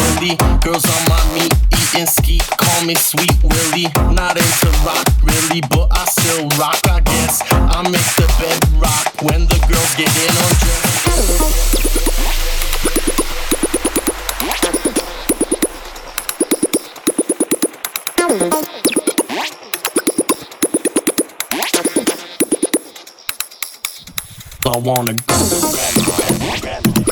Really, Girls on my meat, eating skeet, call me sweet willy. Not into rock really, but I still rock. I guess I make the bed rock when the girls get in on dress. I wanna go.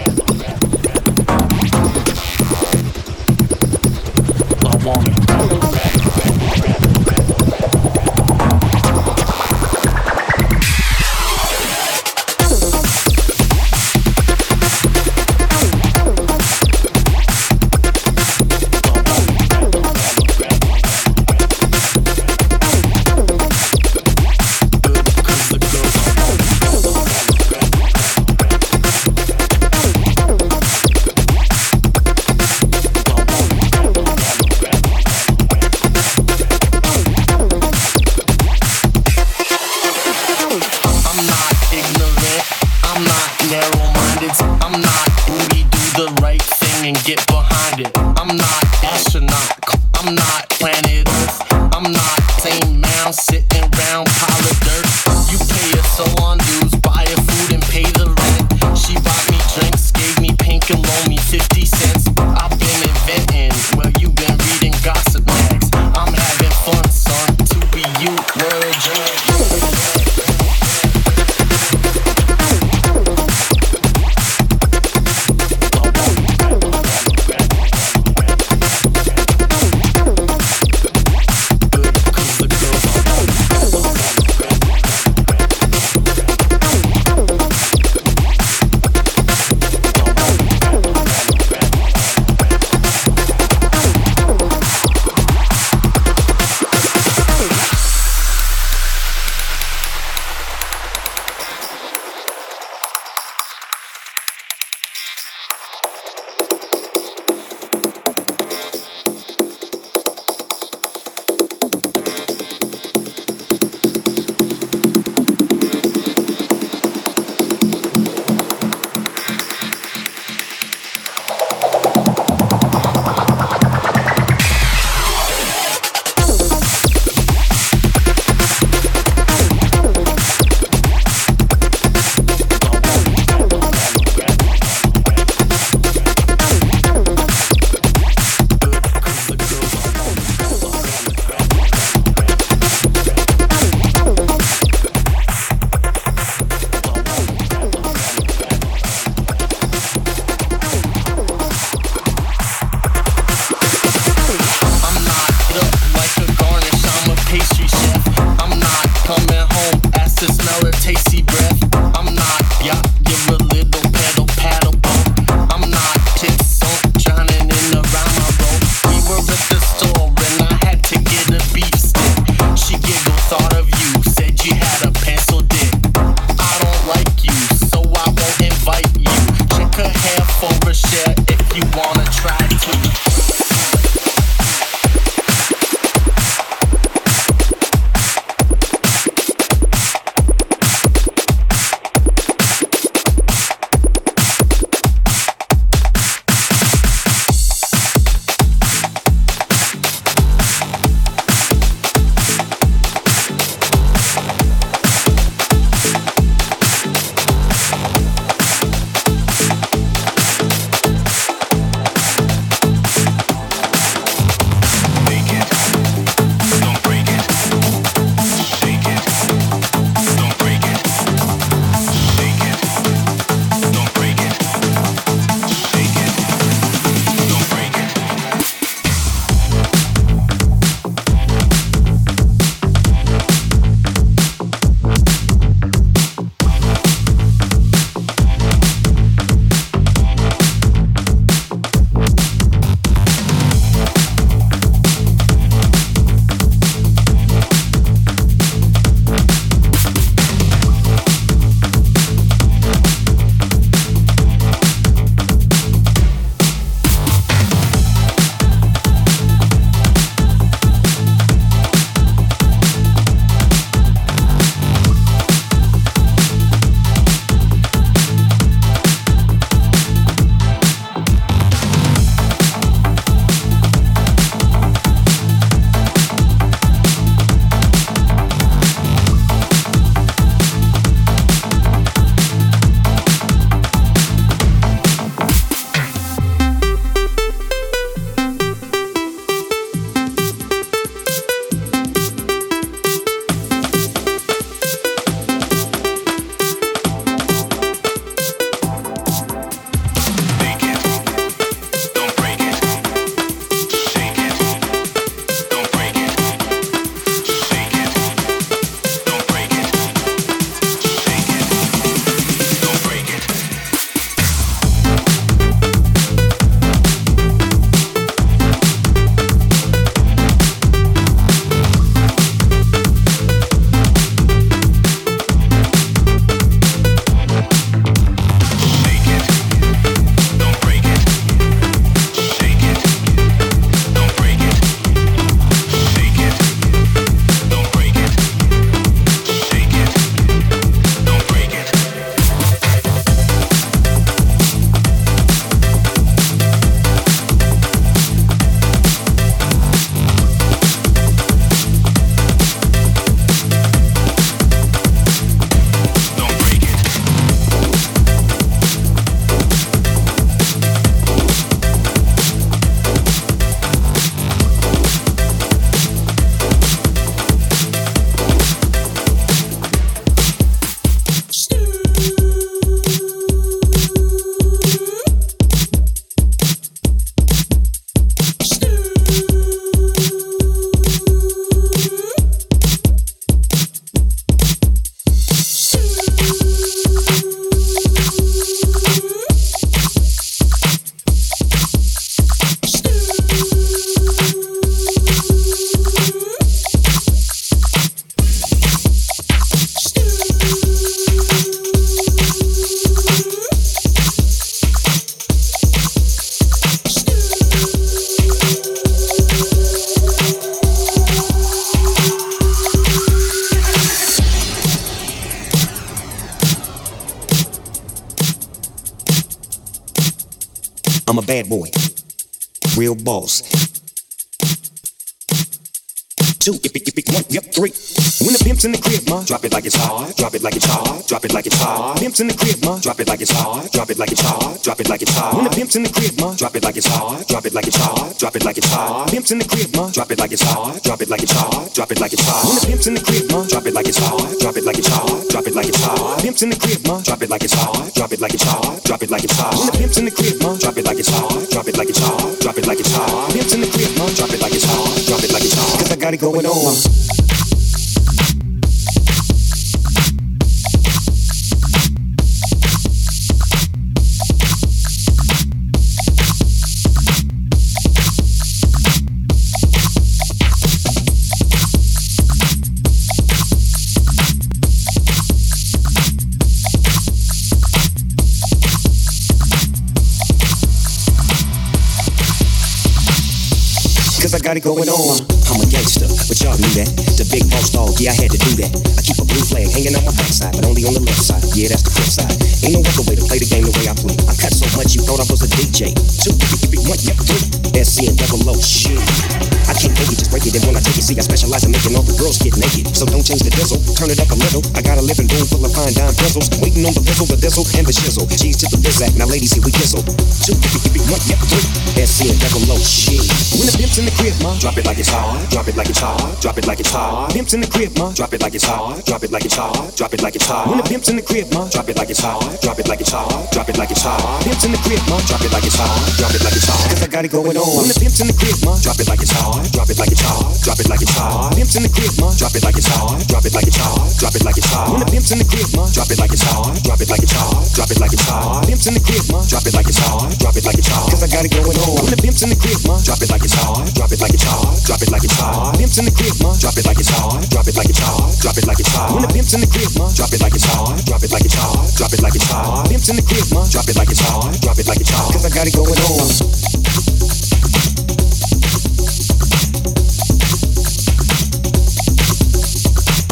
Pimp's in the crib, ma, drop it like it's hot, drop it like it's hot, drop it like it's hot. Pimp's in the crib, ma, drop it like it's hot, drop it like it's hot, drop it like it's hot. When the pimp's in the crib, ma, drop it like it's hot, drop it like it's hot, drop it like it's hot. Pimp's in the crib, ma, drop it like it's hot, drop it like it's hot, drop it like it's hot. When the pimp's in the crib, ma, drop it like it's hot, drop it like it's hot, drop it like it's hot. Pimp's in the crib, ma, drop it like it's hot, drop it like it's hot. Cause I got it going on. Got it going on. I'm a gangster, but y'all knew that. The big boss dog, yeah, I had to do that. I keep a blue flag hanging on my backside, but only on the left side. Yeah, that's the Crip side. Ain't no other way to play the game the way I play. I cut so much you thought I was a DJ. Two, one, yep, three. SC and double O, shit. I can't make it, just break it. And when I take it, see, I specialize in making all the girls get naked. So don't change the diesel, turn it up a little. I got a living room full of fine dime bristles. Waiting on the pistol, the diesel, and the shizzle. G's to the bizac, now ladies, here we gizzle. Two, one, yep, three. SC and double O, shit. When the pimp's in the crib, ma, drop it like it's hot, drop it like it's hot, drop it like it's hot. Pimp's in the crib, ma, drop it like it's hot, drop it like it's hot, drop it like it's hot. When the pimp's in the crib, ma, drop it like it's hot, drop it like it's hot, drop it like it's hot. Pimp's in the crib, ma, drop it like it's hot, drop it like it's hot. Cause I got it going on. When the pimp's in the crib, ma, drop it like it's hot, drop it like it's hot, drop it like it's hot. Pimp's in the crib, ma, drop it like it's hot, drop it like it's hot, drop it like it's hot. When the pimp's in the crib, ma, drop it like it's hot, drop it like it's hot, drop it like it's hot. Pimp's in the crib, ma, drop it like it's hot, drop it like it's hot. Cause I got it going on. When the pimp's in the crib, ma, drop it like it's hot, drop it like it's hot, drop it like it's hot. Pimp's in the crib, ma, drop it like it's hot, drop it like it's hot, drop it like it's hot. When the pimp's in the crib, ma, drop it like it's hot, drop it like it's hot, drop it like it's hot. Pimp's in the crib, ma, drop it like it's hot, drop it like it's hot. Cause I got it going on.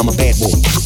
I'm a bad boy.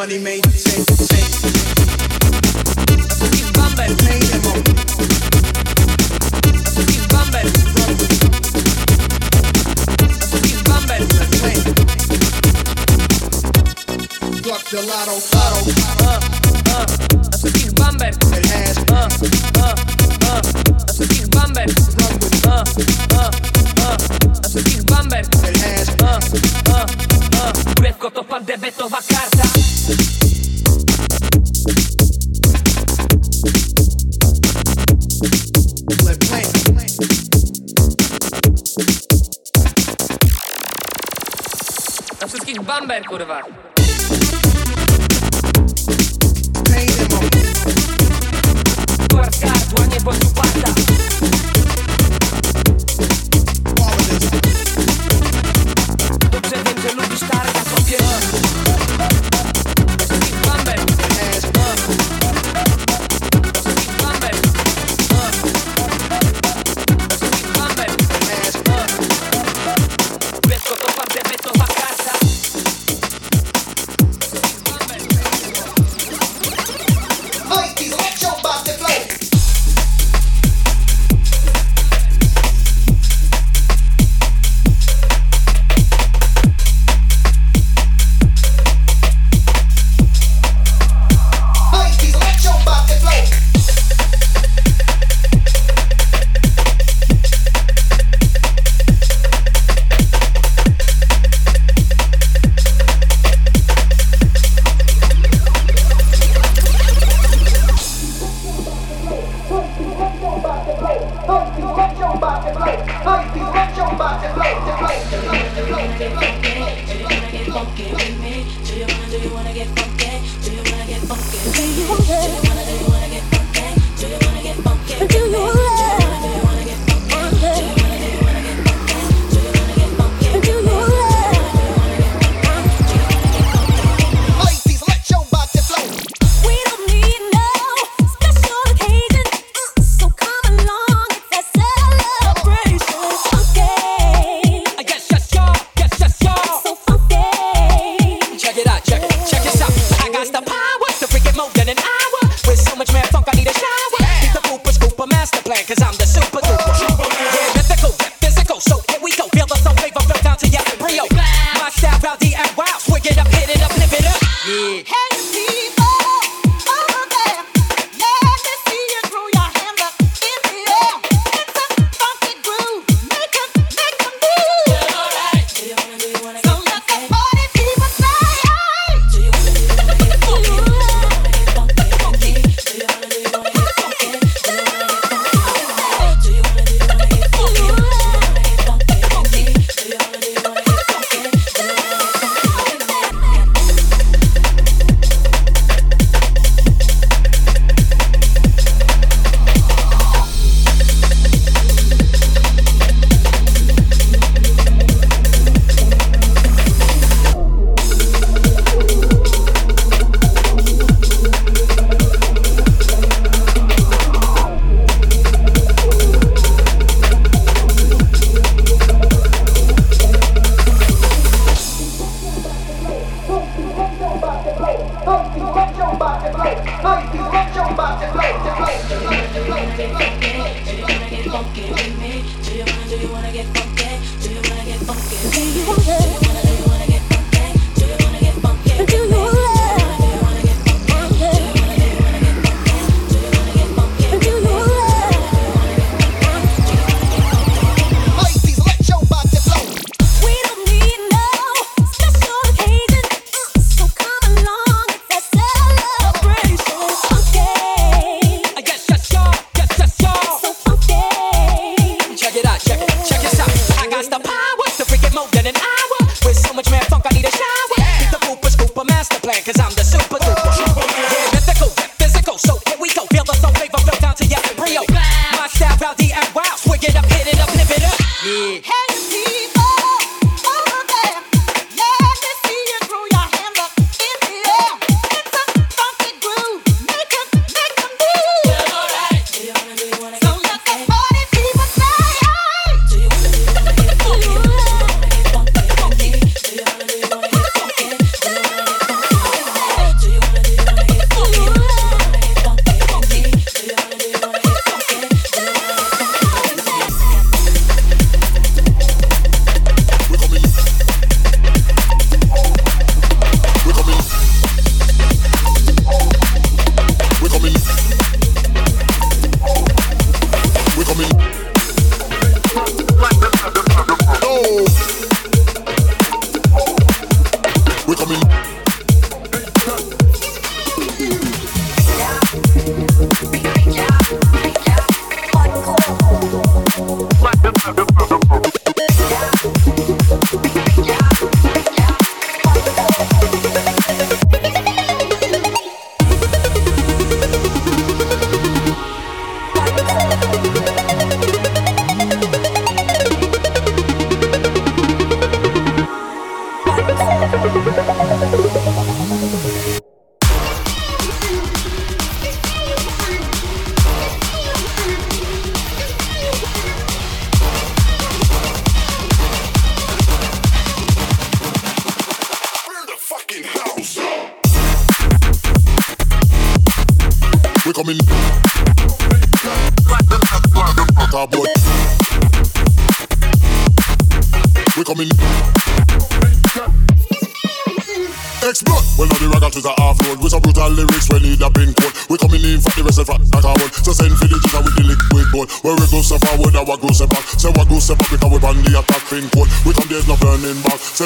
money made.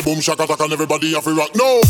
boom shaka and everybody have to rock. No.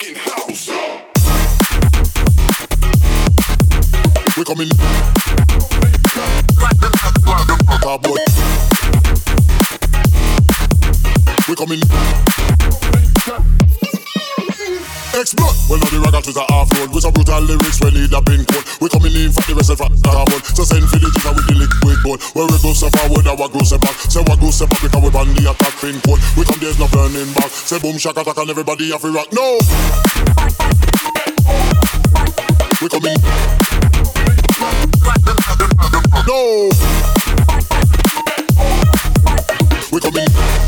We're coming. Cowboy. We're the ragga twist. We need a pin. We're coming in for the rest of the carbon. So send for the jigger with the liquid road. Where we go so far, with our grow so back. Say what go so back because we ban the attack fin code. We come there's no turning back. Say boom shaka attack and everybody have to rock. No. We coming. No. We coming.